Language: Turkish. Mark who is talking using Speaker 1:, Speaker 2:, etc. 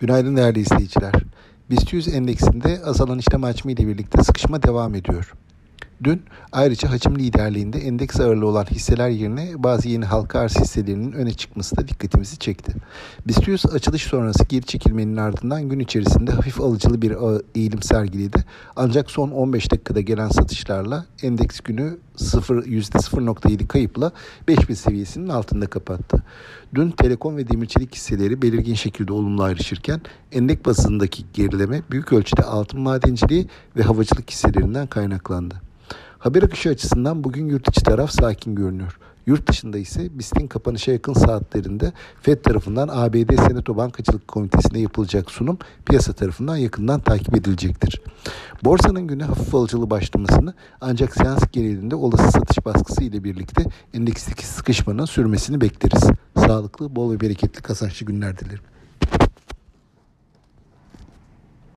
Speaker 1: Günaydın değerli izleyiciler. BIST 100 endeksinde azalan işlem hacmi ile birlikte sıkışma devam ediyor. Dün ayrıca hacim liderliğinde endeks ağırlığı olan hisseler yerine bazı yeni halka arz hisselerinin öne çıkması da dikkatimizi çekti. BIST 100 açılış sonrası geri çekilmenin ardından gün içerisinde hafif alıcılı bir eğilim sergiledi. Ancak son 15 dakikada gelen satışlarla endeks günü 0, %0.7 kayıpla 5000 seviyesinin altında kapattı. Dün telekom ve demirçelik hisseleri belirgin şekilde olumlu ayrışırken endek bazındaki gerileme büyük ölçüde altın madenciliği ve havacılık hisselerinden kaynaklandı. Haber akışı açısından bugün yurt içi taraf sakin görünüyor. Yurt dışında ise BIST'in kapanışa yakın saatlerinde FED tarafından ABD Senato Bankacılık Komitesi'ne yapılacak sunum piyasa tarafından yakından takip edilecektir. Borsanın güne hafif alıcılı başlamasını ancak seans genelinde olası satış baskısı ile birlikte endeksteki sıkışmanın sürmesini bekleriz. Sağlıklı, bol ve bereketli kazançlı günler dilerim.